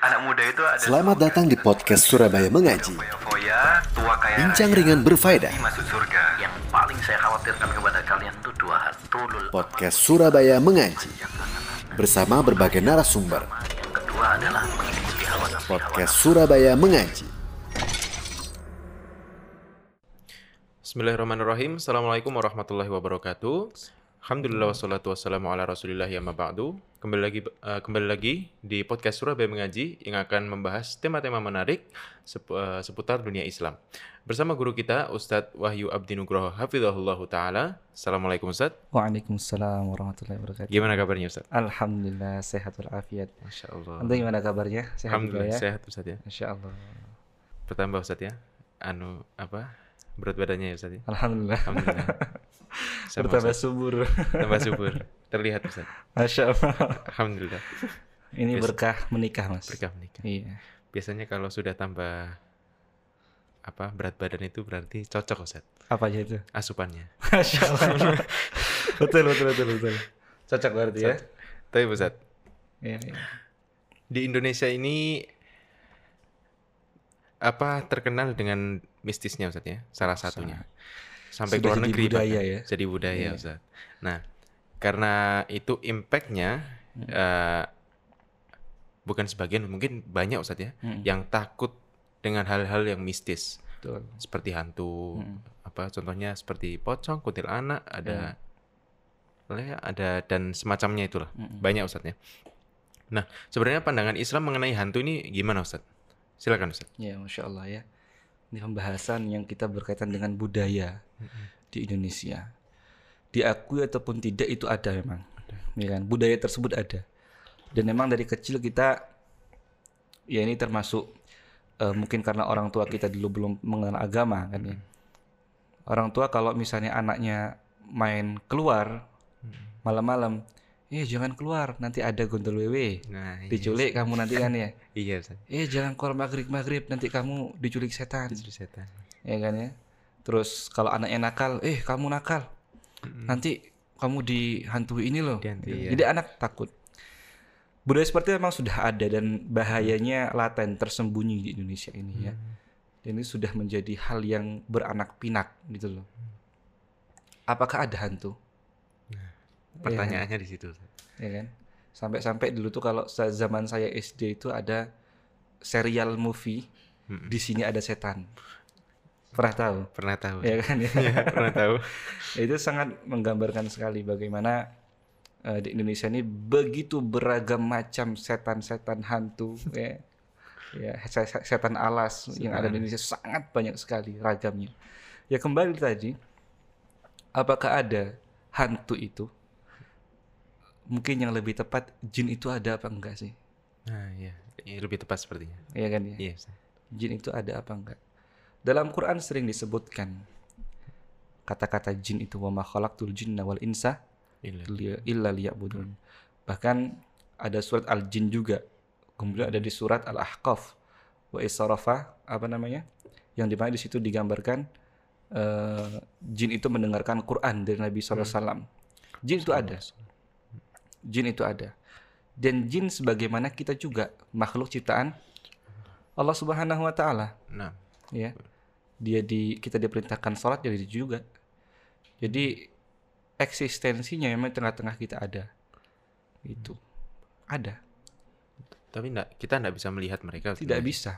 Anak muda itu ada Selamat datang di podcast Surabaya Mengaji. Bincang ringan berfaedah. masuk surga. Yang paling saya khawatirkan kepada kalian itu dua hal. Tulul. Podcast Surabaya Mengaji. Bersama berbagai narasumber. Yang kedua adalah mengikuti hawa nafsu. Podcast Surabaya Mengaji. Bismillahirrahmanirrahim. Assalamualaikum warahmatullahi wabarakatuh. Alhamdulillah wassalatu wassalamu ala rasulillah ya ba'du. Kembali lagi eh, kembali lagi di podcast Surabaya Mengaji yang akan membahas tema-tema menarik sep- eh, seputar dunia Islam. Bersama guru kita Ustadz Wahyu Abdi Nugroho Hafizahullah Ta'ala. Assalamualaikum Ustadz. Waalaikumsalam warahmatullahi wabarakatuh. Gimana kabarnya Ustadz? Alhamdulillah sehat walafiat. Masya Allah. Anda gimana kabarnya? Sehat juga Alhamdulillah ya? sehat Ustadz ya. Masya Allah. Bertambah Ustadz ya. Anu apa? Berat badannya ya Ustadz ya. Alhamdulillah. Alhamdulillah. Sama, Bertambah subur. Tambah subur. Terlihat Ustadz. Masya Allah. Alhamdulillah. Ini Biasa. berkah menikah mas. Berkah menikah. Iya. Biasanya kalau sudah tambah apa berat badan itu berarti cocok Ustaz Apa aja itu? asupannya. Masya Allah. betul betul betul betul. Cocok berarti ya? Tapi Ustaz, Iya. iya. di Indonesia ini apa terkenal dengan mistisnya Ustaz ya? Salah satunya. Sampai Sudah keluar jadi negeri budaya bahkan. ya? Jadi budaya. Ustaz. Nah, karena itu impact-nya Hmm. eh, bukan sebagian mungkin banyak Ustaz ya Mm. yang takut dengan hal-hal yang mistis. Betul. seperti hantu Mm. apa contohnya seperti pocong kuntilanak ada Ya. le ada dan semacamnya itulah Mm-mm. banyak Ustadz ya nah sebenarnya pandangan Islam mengenai hantu ini gimana Ustadz silakan Ustadz Ya, masya Allah ya. Ini pembahasan yang kita berkaitan dengan budaya di Indonesia. Diakui ataupun tidak itu ada memang, ya kan? Budaya tersebut ada. Dan memang dari kecil kita, ya ini termasuk eh, mungkin karena orang tua kita dulu belum mengenal agama kan ya. Orang tua kalau misalnya anaknya main keluar malam-malam, eh jangan keluar, nanti ada gondol wewe, nah iya, diculik kamu nanti kan ya. iya Eh jangan keluar maghrib maghrib nanti kamu diculik setan, Itu setan ya kan ya. Terus kalau anaknya nakal, eh kamu nakal, nanti kamu dihantui ini loh. Dihantui, Gitu. ya. Jadi anak takut. Budaya seperti itu memang sudah ada dan bahayanya laten tersembunyi di Indonesia ini ya. Dan ini sudah menjadi hal yang beranak pinak gitu loh. Apakah ada hantu? Pertanyaannya di situ ya kan? Sampai-sampai dulu tuh kalau zaman saya SD itu ada serial movie Mm-mm. di sini ada setan. Pernah tahu? Pernah tahu. Ya kan? Ya Iya, pernah tahu. Itu sangat menggambarkan sekali bagaimana eh, di Indonesia ini begitu beragam macam setan-setan hantu ya. Ya se- se- setan alas yang ada di Indonesia sangat banyak sekali ragamnya. Ya kembali tadi apakah ada hantu itu mungkin yang lebih tepat jin itu ada apa enggak sih nah iya Iya, lebih tepat sepertinya ya kan ya iya jin itu ada apa enggak dalam Quran sering disebutkan kata-kata jin itu wa ma khalaqtul jinna wal insa Iya. illa liya'budun. Bahkan ada surat Al-Jin juga. Kemudian ada di surat Al-Ahqaf wa isarafa apa namanya? Yang di mana di situ digambarkan eh, jin itu mendengarkan Quran dari Nabi SAW. Jin itu ada. Jin itu ada. Dan jin sebagaimana kita juga makhluk ciptaan Allah Subhanahu wa taala. Nah. Ya. Dia di kita diperintahkan sholat jadi juga. Jadi eksistensinya memang tengah-tengah kita ada. Itu ada. Tapi enggak kita enggak bisa melihat mereka tidak sebenarnya. bisa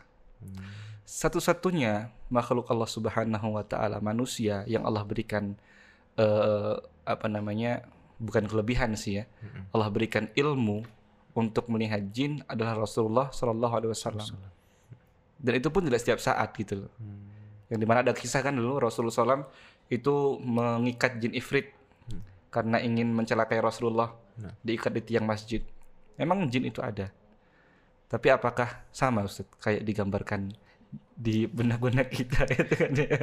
satu-satunya makhluk Allah Subhanahu wa taala manusia yang Allah berikan eh, apa namanya bukan kelebihan sih ya. Allah berikan ilmu untuk melihat jin adalah Rasulullah Shallallahu alaihi wasallam. Dan itu pun tidak setiap saat gitu loh. Yang di mana ada kisah kan dulu Rasulullah SAW itu mengikat jin ifrit karena ingin mencelakai Rasulullah Nah. diikat di tiang masjid. Memang jin itu ada. Tapi apakah sama Ustaz? Kayak digambarkan di benak-benak kita itu kan ya.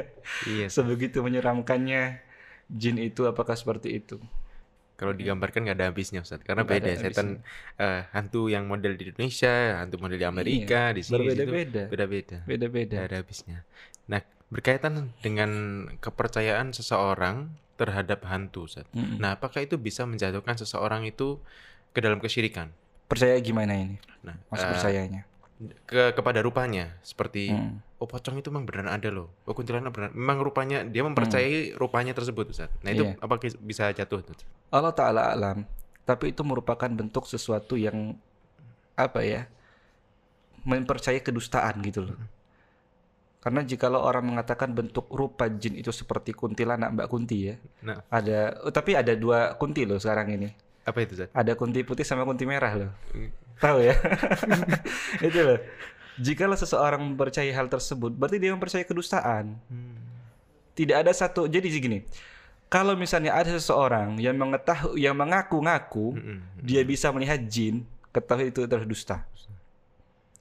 Iya. Sebegitu menyeramkannya jin itu apakah seperti itu Kalau digambarkan nggak ada habisnya Ustaz. Karena ada beda setan eh, hantu yang model di Indonesia, hantu model di Amerika, di sini di situ berbeda-beda beda-beda. beda-beda ada habisnya. Nah, berkaitan dengan kepercayaan seseorang terhadap hantu Ustaz. Mm-mm. Nah, apakah itu bisa menjatuhkan seseorang itu ke dalam kesyirikan? percaya gimana ini Nah, masuk eh, percayanya ke kepada rupanya seperti Hmm. Oh pocong itu memang beneran ada loh. Oh kuntilanak beneran memang rupanya dia mempercayai rupanya tersebut Ustaz. Nah itu Iya. apa bisa jatuh Ustaz? Allah Ta'ala alam tapi itu merupakan bentuk sesuatu yang apa ya mempercayai kedustaan gitu loh karena jikalau orang mengatakan bentuk rupa jin itu seperti kuntilanak Mbak Kunti ya Nah, ada oh, tapi ada dua kunti loh sekarang ini apa itu Ustaz? ada kunti putih sama kunti merah loh tahu ya itu loh jikalau seseorang mempercayai hal tersebut berarti dia mempercayai kedustaan. Tidak ada satu jadi gini kalau misalnya ada seseorang yang mengetahui yang mengaku-ngaku Mm-mm. dia bisa melihat jin ketahui itu adalah dusta.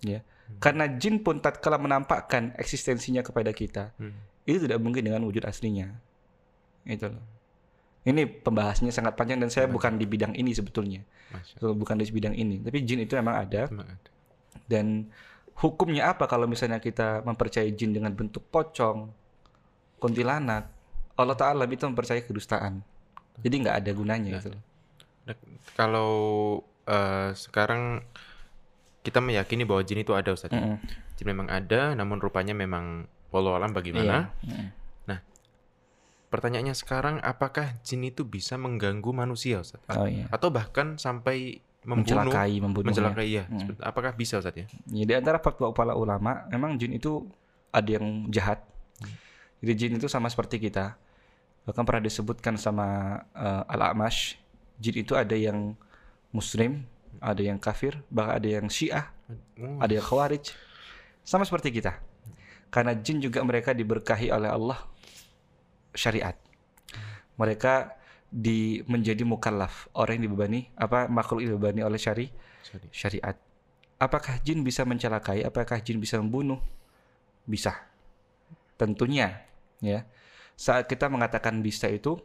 Ya. Karena jin pun tatkala menampakkan eksistensinya kepada kita Hmm. itu tidak mungkin dengan wujud aslinya. Itu loh. Ini pembahasannya sangat panjang dan saya bukan di bidang ini sebetulnya. Masya bukan di bidang ini tapi jin itu memang ada. Memang ada. dan hukumnya apa kalau misalnya kita mempercayai jin dengan bentuk pocong, kuntilanak, Allah Taala itu mempercayai kedustaan. Jadi nggak ada gunanya gitu. Nah, kalau eh, sekarang kita meyakini bahwa jin itu ada Ustaz. Mm-mm. Jin memang ada, namun rupanya memang walau alam bagaimana. Iya. Mm. Pertanyaannya sekarang, apakah jin itu bisa mengganggu manusia Ustaz? Oh iya. Atau bahkan sampai membunuh, Mencelakai, membunuhnya. mencelakai ya. Mm. Seperti- Apakah bisa Ustaz ya? Ya, di antara fatwa para ulama, memang jin itu ada yang jahat. Jadi jin itu sama seperti kita. Bahkan pernah disebutkan sama eh, Al-Amash, jin itu ada yang muslim, ada yang kafir, bahkan ada yang syiah, Oh, ada yang khawarij. Sama seperti kita. Karena jin juga mereka diberkahi oleh Allah syariat. Mereka di menjadi mukallaf, orang yang dibebani apa makhluk yang dibebani oleh syari syariat. Apakah jin bisa mencelakai? Apakah jin bisa membunuh? Bisa. Tentunya, ya. Saat kita mengatakan bisa itu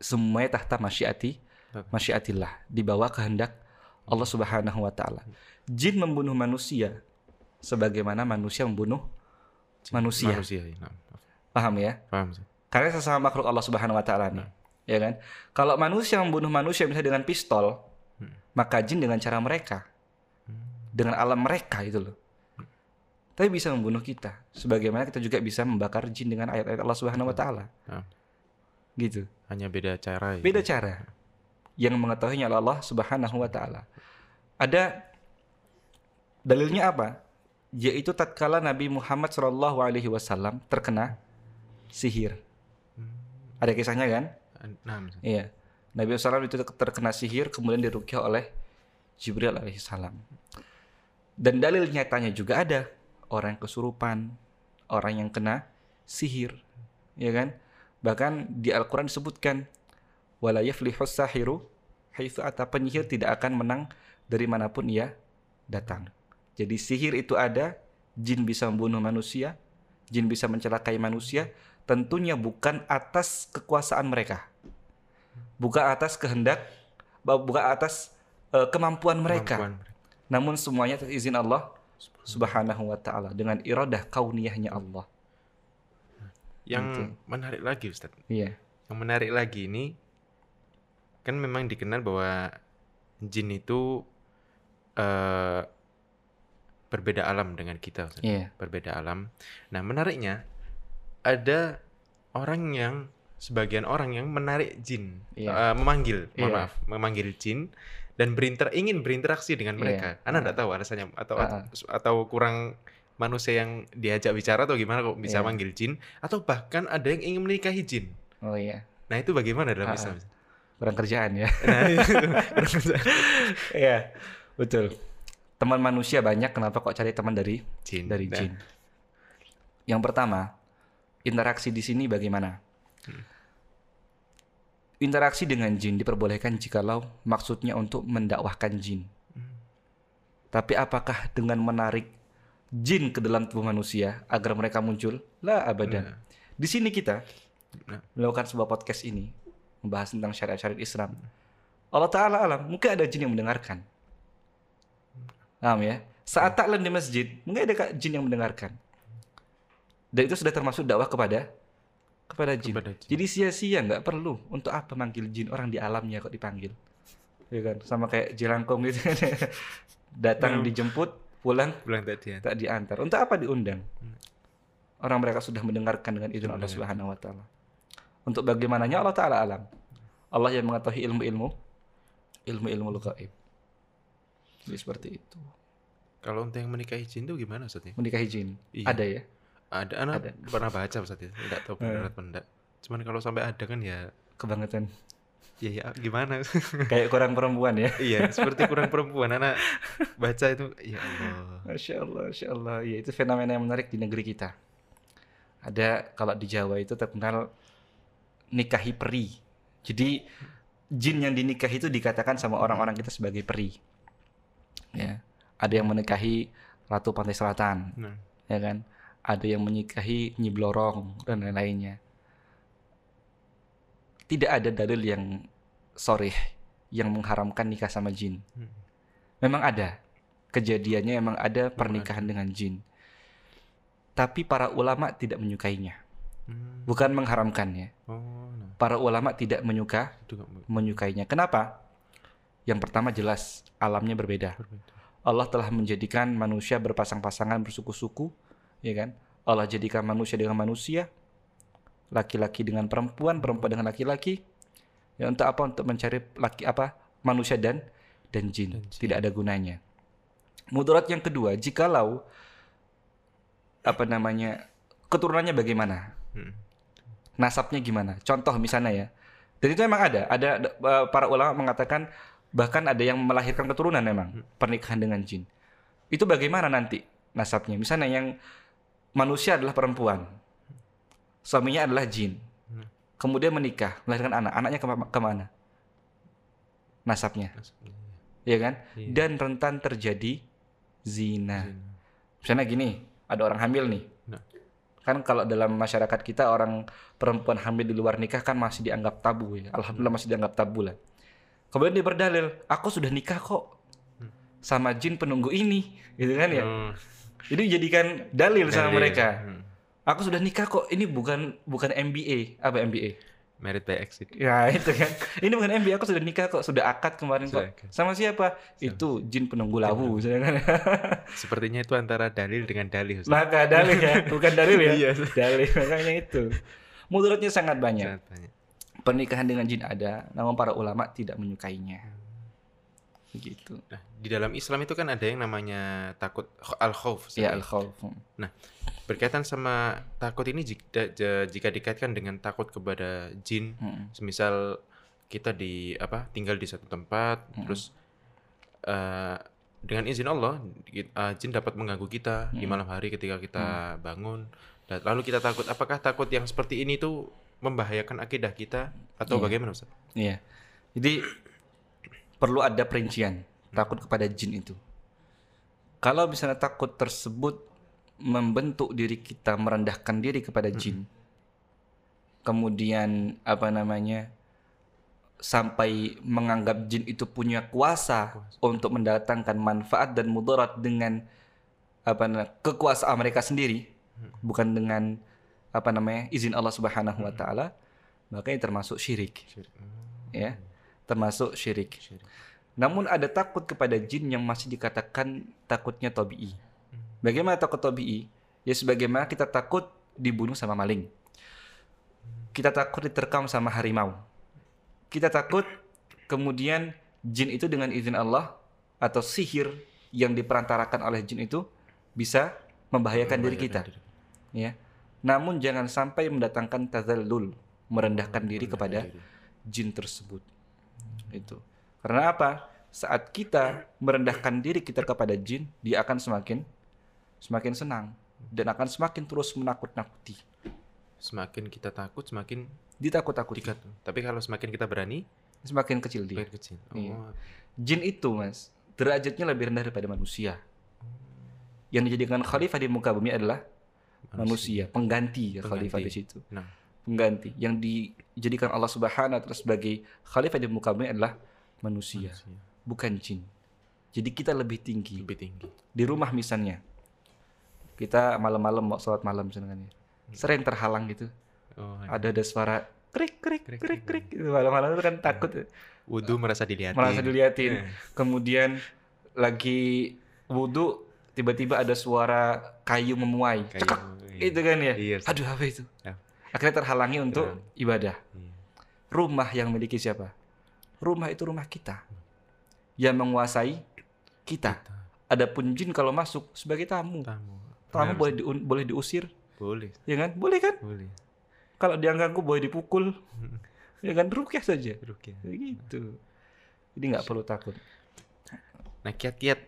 semuanya tahta masyiati, masyiatillah, di bawah kehendak Allah Subhanahu wa taala. Jin membunuh manusia sebagaimana manusia membunuh manusia. Manusia. ya. Nah, Paham ya? paham. Karena sesama makhluk Allah Subhanahu wa taala nih. Ya kan? Kalau manusia membunuh manusia misalnya dengan pistol, maka jin dengan cara mereka. Dengan alam mereka itu loh. Tapi bisa membunuh kita. Sebagaimana kita juga bisa membakar jin dengan ayat-ayat Allah Subhanahu wa taala. Nah, Gitu. hanya beda cara. ya. Beda cara. Yang mengetahuinya Allah Subhanahu wa taala. Ada dalilnya apa? Yaitu tatkala Nabi Muhammad Shallallahu alaihi wasallam terkena sihir. Ada kisahnya kan? Nah. Iya. Nabi SAW itu terkena sihir kemudian dirukyah oleh Jibril alaihissalam. Dan dalil nyatanya juga ada orang yang kesurupan, orang yang kena sihir, ya kan? Bahkan di Al-Qur'an disebutkan wala yaflihus sahiru haitsu ata penyihir tidak akan menang dari mana pun ia datang. Jadi sihir itu ada, jin bisa membunuh manusia, jin bisa mencelakai manusia, tentunya bukan atas kekuasaan mereka. Bukan atas kehendak, bukan atas eh, kemampuan mereka. Kemampuan. Namun semuanya atas izin Allah Subhanahu wa taala dengan iradah kauniyahnya Allah. Yang menarik lagi Ustaz. Iya. Yang menarik lagi ini kan memang dikenal bahwa jin itu eh berbeda alam dengan kita, Ustaz. Iya. Berbeda alam. Nah, menariknya ada orang yang sebagian orang yang menarik jin, Iya. Eh, memanggil, mohon Iya. maaf, memanggil jin dan berinter ingin berinteraksi dengan Iya. mereka. Anda tidak tahu alasannya atau Ah, atau kurang manusia yang diajak bicara atau gimana kok bisa Iya. manggil jin atau bahkan ada yang ingin menikahi jin. Oh iya. Nah, itu bagaimana dalam Ah, Islam? Kurang kerjaan ya. Nah. Iya. Betul. Teman manusia banyak kenapa kok cari teman dari jin. dari Nah, jin? Yang pertama, interaksi di sini bagaimana? Interaksi dengan jin diperbolehkan jikalau maksudnya untuk mendakwahkan jin. Tapi apakah dengan menarik jin ke dalam tubuh manusia agar mereka muncul? Lah abadan. Di sini kita Nah. melakukan sebuah podcast ini membahas tentang syariat-syariat Islam. Allah Taala alam, mungkin ada jin yang mendengarkan. Paham ya? Saat taklim di masjid, mungkin ada jin yang mendengarkan. Dan itu sudah termasuk dakwah kepada kepada jin. Kepada jin. Jadi sia-sia nggak perlu untuk apa manggil jin orang di alamnya kok dipanggil. Ya kan? Sama kayak jelangkung gitu kan. Datang Hmm. dijemput, pulang Pulang tadi ya. tak diantar. Untuk apa diundang? Orang mereka sudah mendengarkan dengan izin Allah. Subhanahu wa taala. Untuk bagaimananya Allah taala alam. Allah yang mengetahui ilmu-ilmu ilmu-ilmu gaib. Jadi seperti itu. Kalau untuk yang menikahi jin itu gimana Ustaz ya? Menikahi jin. Iya. Ada ya? Ada anak Ada. pernah baca Ustaz ya. Tidak tahu benar atau enggak. Cuman kalau sampai ada kan ya Kebangetan. ya ya gimana? Kayak kurang perempuan ya. iya, seperti kurang perempuan anak baca itu ya Allah. Masya Allah, Masya Allah. Ya, itu fenomena yang menarik di negeri kita. Ada kalau di Jawa itu terkenal nikahi peri. Jadi jin yang dinikahi itu dikatakan sama orang-orang kita sebagai peri. Ya. Ada yang menikahi Ratu Pantai Selatan, Nah, ya kan? Ada yang menikahi Nyi Blorong dan lain-lainnya. Tidak ada dalil yang soreh yang mengharamkan nikah sama jin. Hmm. Memang ada. Kejadiannya memang ada pernikahan dengan jin. Tapi para ulama tidak menyukainya. hmm. Bukan mengharamkannya. Oh, nah. Para ulama tidak menyuka menyukainya. Kenapa? Yang pertama jelas alamnya berbeda. berbeda. Allah telah menjadikan manusia berpasang-pasangan bersuku-suku, ya kan? Allah jadikan manusia dengan manusia, laki-laki dengan perempuan, perempuan dengan laki-laki. Ya untuk apa? Untuk mencari laki apa? Manusia dan dan jin. Dan jin. Tidak ada gunanya. Mudarat yang kedua, jikalau apa namanya keturunannya bagaimana? Hmm. nasabnya gimana? Contoh misalnya ya. Dan itu memang ada. Ada uh, para ulama mengatakan bahkan ada yang melahirkan keturunan memang pernikahan dengan jin. Itu bagaimana nanti nasabnya? Misalnya yang manusia adalah perempuan. Suaminya adalah jin. Hmm. Kemudian menikah, melahirkan anak. Anaknya kema- ke mana? Nasabnya, Nasabnya, ya kan? Iya. Dan rentan terjadi zina. Zina. Misalnya gini, ada orang hamil nih. Nah. Kan kalau dalam masyarakat kita orang perempuan hamil di luar nikah kan masih dianggap tabu ya. Alhamdulillah masih dianggap tabu lah. Kemudian dia berdalil, aku sudah nikah kok sama jin penunggu ini, gitu kan ya. Oh, Jadi jadikan dalil, sama dalil. mereka. Hmm. Aku sudah nikah kok. Ini bukan bukan MBA. Apa MBA? Married by exit. Ya itu kan. Ini bukan MBA. Aku sudah nikah kok. Sudah akad kemarin Sudah kok. akad. Sama siapa? Itu jin penunggu lawu. misalnya kan. Sepertinya itu antara dalil dengan dalil. Ustaz. Maka dalil ya, bukan dalil ya. Iya. dalil makanya itu. Mudaratnya sangat banyak. Sangat banyak. Pernikahan dengan jin ada, namun para ulama tidak menyukainya. Begitu. Nah, di dalam Islam itu kan ada yang namanya takut al khauf. Ya al khawf. Berkaitan sama takut ini jika, jika dikaitkan dengan takut kepada jin, Hmm. semisal kita di apa tinggal di satu tempat, terus eh, dengan izin Allah eh, jin dapat mengganggu kita di malam hari ketika kita bangun, dan lalu kita takut. Apakah takut yang seperti ini tuh membahayakan akidah kita atau Iya. bagaimana Ustaz? Iya. Jadi perlu ada perincian takut kepada jin itu. Kalau misalnya takut tersebut membentuk diri kita merendahkan diri kepada jin, kemudian apa namanya sampai menganggap jin itu punya kuasa untuk mendatangkan manfaat dan mudarat dengan apa namanya kekuasaan mereka sendiri, bukan dengan apa namanya izin Allah Subhanahu wa taala, maka ini termasuk syirik. Syirik. ya termasuk syirik. Syirik. Namun ada takut kepada jin yang masih dikatakan takutnya tabii. Bagaimana takut tabii? Ya sebagaimana kita takut dibunuh sama maling. Kita takut diterkam sama harimau. Kita takut kemudian jin itu dengan izin Allah atau sihir yang diperantarakan oleh jin itu bisa membahayakan diri kita. diri. Ya. Namun jangan sampai mendatangkan tazallul, merendahkan diri kepada diri. jin tersebut. Itu. Karena apa? Saat kita merendahkan diri kita kepada jin, dia akan semakin semakin senang dan akan semakin terus menakut-nakuti. Semakin kita takut, semakin Ditakut-takuti. Tapi kalau semakin kita berani, Semakin kecil dia. semakin kecil. Iya. Oh, Jin itu, Mas, derajatnya lebih rendah daripada manusia. Yang dijadikan khalifah di muka bumi adalah manusia, pengganti ya khalifah di Pengganti. situ. Nah, Pengganti yang dijadikan Allah Subhanahu wa taala sebagai khalifah di muka bumi adalah manusia, manusia. bukan jin. Jadi kita lebih tinggi. lebih tinggi. di rumah misalnya kita malam-malam mau sholat malam misalnya sering terhalang gitu Oh, ada ada suara krik krik Krik, krik krik. gitu. malam-malam itu kan takut wudhu merasa dilihatin. merasa diliatin Eh. kemudian lagi wudhu tiba-tiba ada suara kayu memuai, Kayu, cekak, iya. itu kan ya. Iya. Aduh apa itu? Ya. Akhirnya terhalangi untuk ibadah. Iya. Rumah yang miliki siapa? Rumah itu rumah kita. Yang menguasai kita. Adapun jin kalau masuk sebagai tamu. Tamu. Tamu boleh diun- boleh diusir, Boleh. ya kan? Boleh kan? Boleh. Kalau dia ganggu boleh dipukul. ya kan? Rukyah saja. Rukyah. Gitu. Jadi nggak perlu takut. Nah, kiat-kiat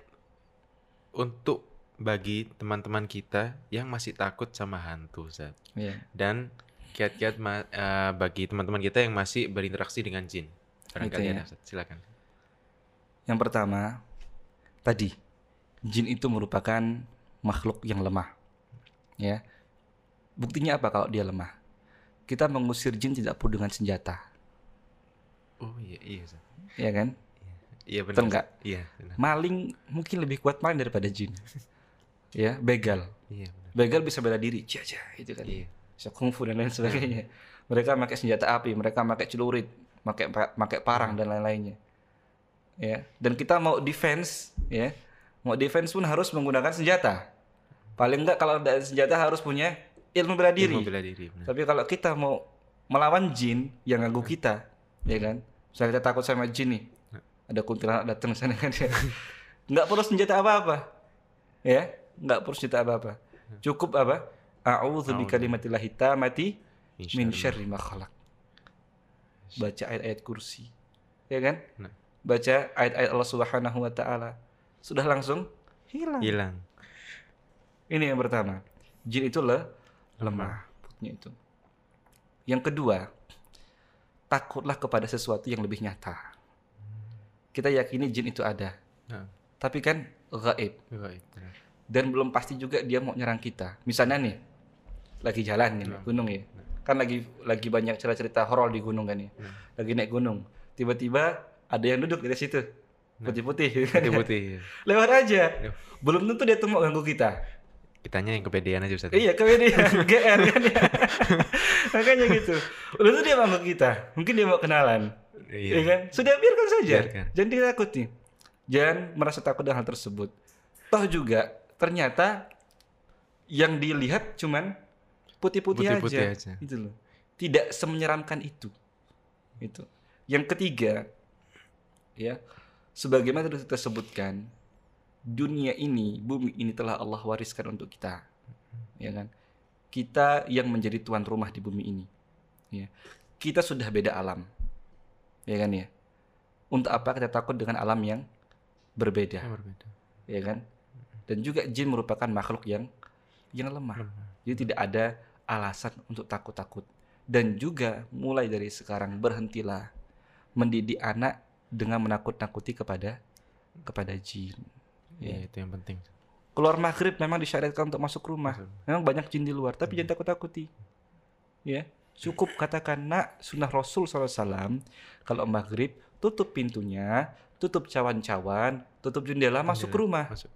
untuk bagi teman-teman kita yang masih takut sama hantu, Ustaz. Iya. Dan kiat-kiat eh, bagi teman-teman kita yang masih berinteraksi dengan jin. Barangkali Gitu ya. ada. Silakan. Yang pertama, tadi jin itu merupakan makhluk yang lemah. Ya. Buktinya apa kalau dia lemah? Kita mengusir jin tidak perlu dengan senjata, Oh iya, iya, Ustaz. ya kan? Iya benar. Betul. Iya, benar. Maling mungkin lebih kuat maling daripada jin. ya, begal. Iya, benar. Begal bisa bela diri, jaja itu kan. Iya. Bisa kungfu dan lain sebagainya. Mereka pakai senjata api, mereka pakai celurit, pakai pakai parang dan lain-lainnya. Ya, dan kita mau defense, ya. Mau defense pun harus menggunakan senjata. Paling enggak kalau ada senjata harus punya ilmu bela diri. Ilmu bela diri, benar. Tapi kalau kita mau melawan jin yang ganggu kita, ya kan? Misalnya kita takut sama jin nih, ada kuntilanak datang sana kan ya. Nggak perlu senjata apa-apa, ya? Nggak perlu senjata apa-apa. Cukup apa? A'udzu bikalimatillahi tamati min syarri ma khalaq. Baca ayat-ayat kursi, ya kan? Nah. Baca ayat-ayat Allah Subhanahu wa taala. Sudah langsung hilang. Hilang. Ini yang pertama. Jin itu le lemah. Putnya itu. Yang kedua, takutlah kepada sesuatu yang lebih nyata. Kita yakini jin itu ada, Nah, tapi kan gaib gaib, dan belum pasti juga dia mau nyerang kita. Misalnya nih, lagi jalan nih, gunung ya. Kan lagi lagi banyak cerita-cerita horor di gunung kan ya. Lagi naik gunung, tiba-tiba ada yang duduk di situ. Putih-putih. Putih-putih. Lewat aja. Belum tentu dia tuh mau ganggu kita. Kitanya yang kepedean aja Ustaz. Iya, kemudian GR kan ya. Makanya gitu. Lalu tuh dia mau kita. Mungkin dia mau kenalan. Iya. Iya kan? Sudah biarkan saja. Biarkan. Jangan ditakuti. Jangan merasa takut dengan hal tersebut. Toh juga ternyata yang dilihat cuman putih-putih aja. Aja. Itu loh. Tidak semenyeramkan itu. Itu. Yang ketiga, ya, sebagaimana tadi kita sebutkan, dunia ini, bumi ini telah Allah wariskan untuk kita. Ya kan? Kita yang menjadi tuan rumah di bumi ini. Ya. Kita sudah beda alam. Ya kan ya? Untuk apa kita takut dengan alam yang berbeda? Yang berbeda. ya kan? Dan juga jin merupakan makhluk yang yang lemah. Jadi tidak ada alasan untuk takut-takut. Dan juga mulai dari sekarang berhentilah mendidik anak dengan menakut-nakuti kepada kepada jin. Iya, itu yang penting. Keluar maghrib memang disyariatkan untuk masuk rumah. Memang banyak jin di luar, tapi jangan takut-takuti. Ya, cukup katakan nak sunnah Rasul SAW kalau maghrib tutup pintunya, tutup cawan-cawan, tutup jendela, masuk ke rumah. Masuk.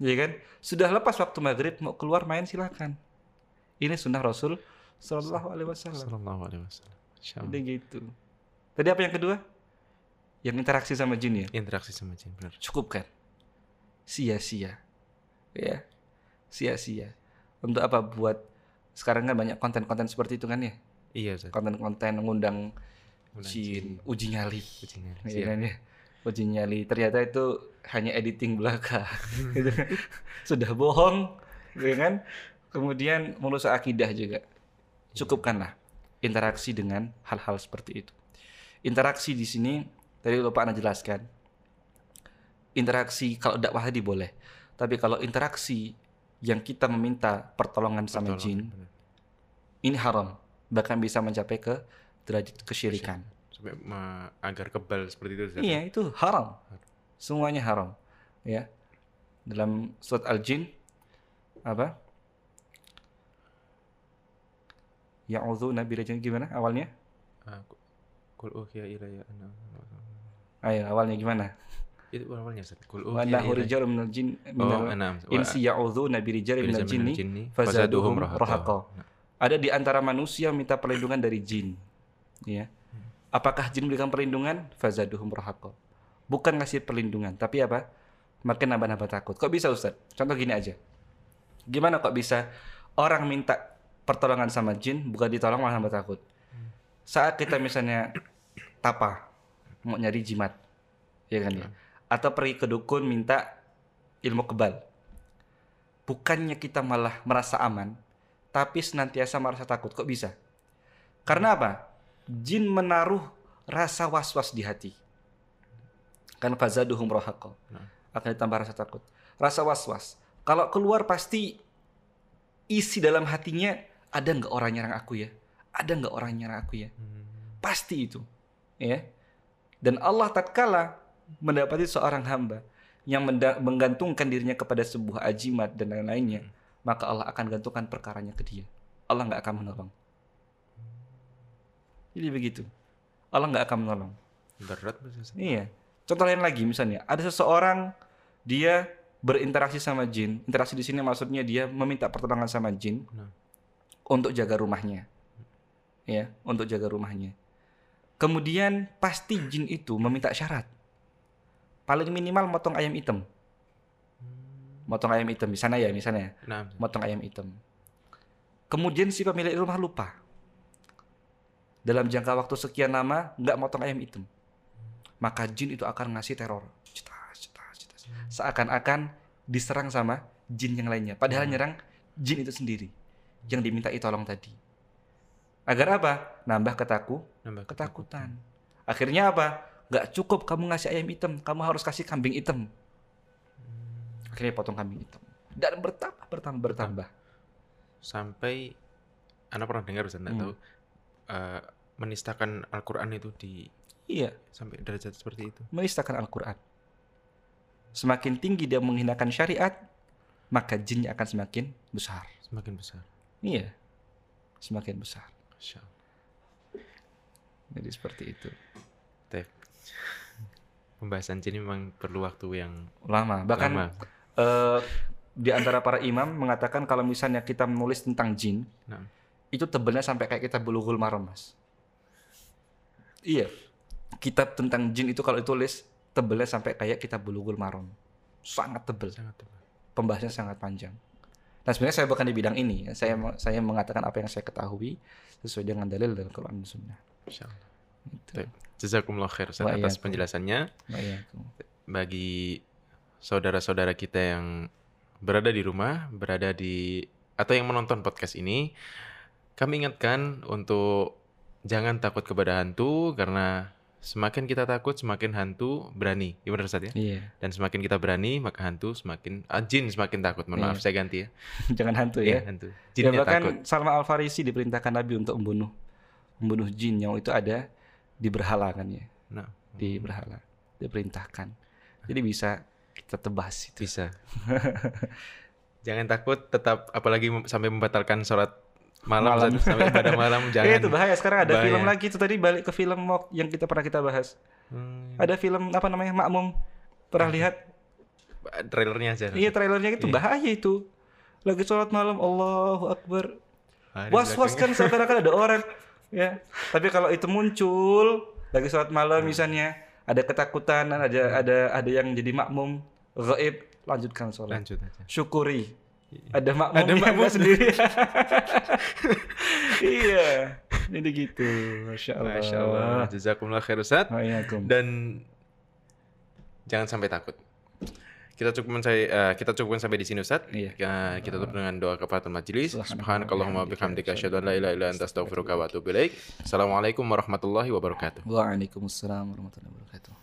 Ya kan? Sudah lepas waktu maghrib mau keluar main silakan. Ini sunnah Rasul Sallallahu Alaihi Wasallam. Sallallahu alaihi wasallam. Jadi gitu. Tadi apa yang kedua? Yang interaksi sama jin ya. Interaksi sama jin benar. Cukup kan? Sia-sia. Ya. Sia-sia. Untuk apa buat sekarang kan banyak konten-konten seperti itu kan ya. Iya, Ustaz. Konten-konten mengundang Undang jin, uji nyali. Kucingnya. Ya Siap. kan ya? Uji nyali. Ternyata itu hanya editing belaka. Gitu kan. Sudah bohong, ya kan? Kemudian merusak akidah juga. Cukupkanlah interaksi dengan hal-hal seperti itu. Interaksi di sini tadi lupa anda jelaskan. Interaksi kalau dakwah tadi boleh, tapi kalau interaksi yang kita meminta pertolongan sama jin, ini haram, bahkan bisa mencapai ke derajat kesyirikan. Sampai agar kebal seperti itu. Iya, itu haram. Semuanya haram. Ya. Dalam surat Al-Jin apa? Ya'udzuuna birajin gimana awalnya? Ah, ku- Kul uhiya ilayya anna Ayo, awalnya gimana? itu awalnya Ustaz. Kul Wa uhiya ilayya rijalun minal jin Oh, minal insi minal jinni jinni, fazaduhum rahaqa. rahaqa. Ada di antara manusia minta perlindungan dari jin. Ya. Apakah jin memberikan perlindungan? Fazaduhum rahaqa. Bukan ngasih perlindungan, tapi apa? makin nambah-nambah takut. Kok bisa Ustaz? Contoh gini aja. Gimana kok bisa orang minta pertolongan sama jin bukan ditolong malah nambah takut? Saat kita misalnya tapa mau nyari jimat, ya kan ya? Atau pergi ke dukun minta ilmu kebal. Bukannya kita malah merasa aman, tapi senantiasa merasa takut. Kok bisa? Karena apa? Jin menaruh rasa was-was di hati. Kan fazaduhum rohaqo. Akan ditambah rasa takut. Rasa was-was. Kalau keluar pasti isi dalam hatinya ada nggak orang nyerang aku ya? Ada nggak orang nyerang aku ya? Pasti itu, ya. Dan Allah tatkala mendapati seorang hamba yang menggantungkan dirinya kepada sebuah ajimat dan lain-lainnya, maka Allah akan gantungkan perkaranya ke dia. Allah nggak akan menolong. Jadi begitu. Allah nggak akan menolong. Berat Ustaz. Iya. Contoh lain lagi misalnya, ada seseorang dia berinteraksi sama jin. Interaksi di sini maksudnya dia meminta pertolongan sama jin Nah. Untuk jaga rumahnya. Ya, untuk jaga rumahnya. Kemudian pasti jin itu meminta syarat. Paling minimal motong ayam hitam. Motong ayam hitam di sana ya misalnya, Nah, motong ayam hitam. Kemudian si pemilik rumah lupa. Dalam jangka waktu sekian lama nggak motong ayam hitam. Maka jin itu akan ngasih teror. Seakan-akan diserang sama jin yang lainnya. Padahal nyerang jin itu sendiri yang diminta tolong tadi. Agar apa? Nambah ketaku, nambah ketakutan. Akhirnya apa? Nggak cukup kamu ngasih ayam hitam, kamu harus kasih kambing hitam. Akhirnya potong kambing hitam. Dan bertambah, bertambah, bertambah. Sampai anak pernah dengar nggak Hmm. tahu eh, menistakan Al-Qur'an itu di Iya, sampai derajat seperti itu. menistakan Al-Quran. Semakin tinggi dia menghinakan syariat, maka jinnya akan semakin besar. Semakin besar. Iya, semakin besar. Jadi seperti itu. Tep. Pembahasan jin memang perlu waktu yang Lama. Bahkan lama. eh, di antara para imam mengatakan kalau misalnya kita menulis tentang jin, Nah. itu tebalnya sampai kayak kita bulughul maram, Mas. Iya. Kitab tentang jin itu kalau ditulis tebalnya sampai kayak kita bulughul maram. Sangat tebal. Sangat tebal. pembahasannya sangat panjang. Nah sebenarnya saya bukan di bidang ini, ya. saya saya mengatakan apa yang saya ketahui sesuai dengan dalil dan Quran dan Sunnah. Masya Allah. Gitu. Jazakumullah khair Ustaz atas penjelasannya. Tuh. bagi saudara-saudara kita yang berada di rumah, berada di atau yang menonton podcast ini, kami ingatkan untuk jangan takut kepada hantu karena semakin kita takut semakin hantu berani. Gimana Ustaz ya? Iya, Dan semakin kita berani maka hantu semakin ah, jin semakin takut. Mohon maaf Iya. saya ganti ya. jangan hantu Iya, ya. hantu. Ya, Jinnya bahkan takut. Salman Al Farisi diperintahkan Nabi untuk membunuh membunuh jin yang itu ada di berhala kan ya, Nah, di berhala diperintahkan. Jadi bisa kita tebas itu. bisa. jangan takut tetap apalagi sampai membatalkan sholat malam, Malam. Sampai ibadah malam Eh, jangan. itu bahaya. Sekarang ada Bahaya. film lagi itu tadi balik ke film Mok yang kita pernah kita bahas. Hmm, Ada film apa namanya Makmum. Pernah lihat? trailernya aja. Iya trailernya itu Iya. bahaya itu. Lagi sholat malam Allahu Akbar. Ah, Was was kan seakan-akan ada orang. Ya. Tapi kalau itu muncul lagi sholat malam misalnya ada ketakutan ada ada ada yang jadi makmum gaib lanjutkan sholat. Lanjut aja. Syukuri. Ada makmum Ada makmum. sendiri. iya. Jadi gitu. Masya Allah. Masya Allah. Jazakumullah khair Ustaz. Dan jangan sampai takut. Kita cukupkan saya eh, kita cukupkan sampai di sini Ustaz. Iya. Ya, kita tutup dengan doa kafaratul majelis. Subhanakallahumma Subhanakallahumma bihamdika asyhadu an la ilaha illa anta astaghfiruka wa atubu ilaik. Assalamualaikum warahmatullahi wabarakatuh. Waalaikumsalam warahmatullahi wabarakatuh.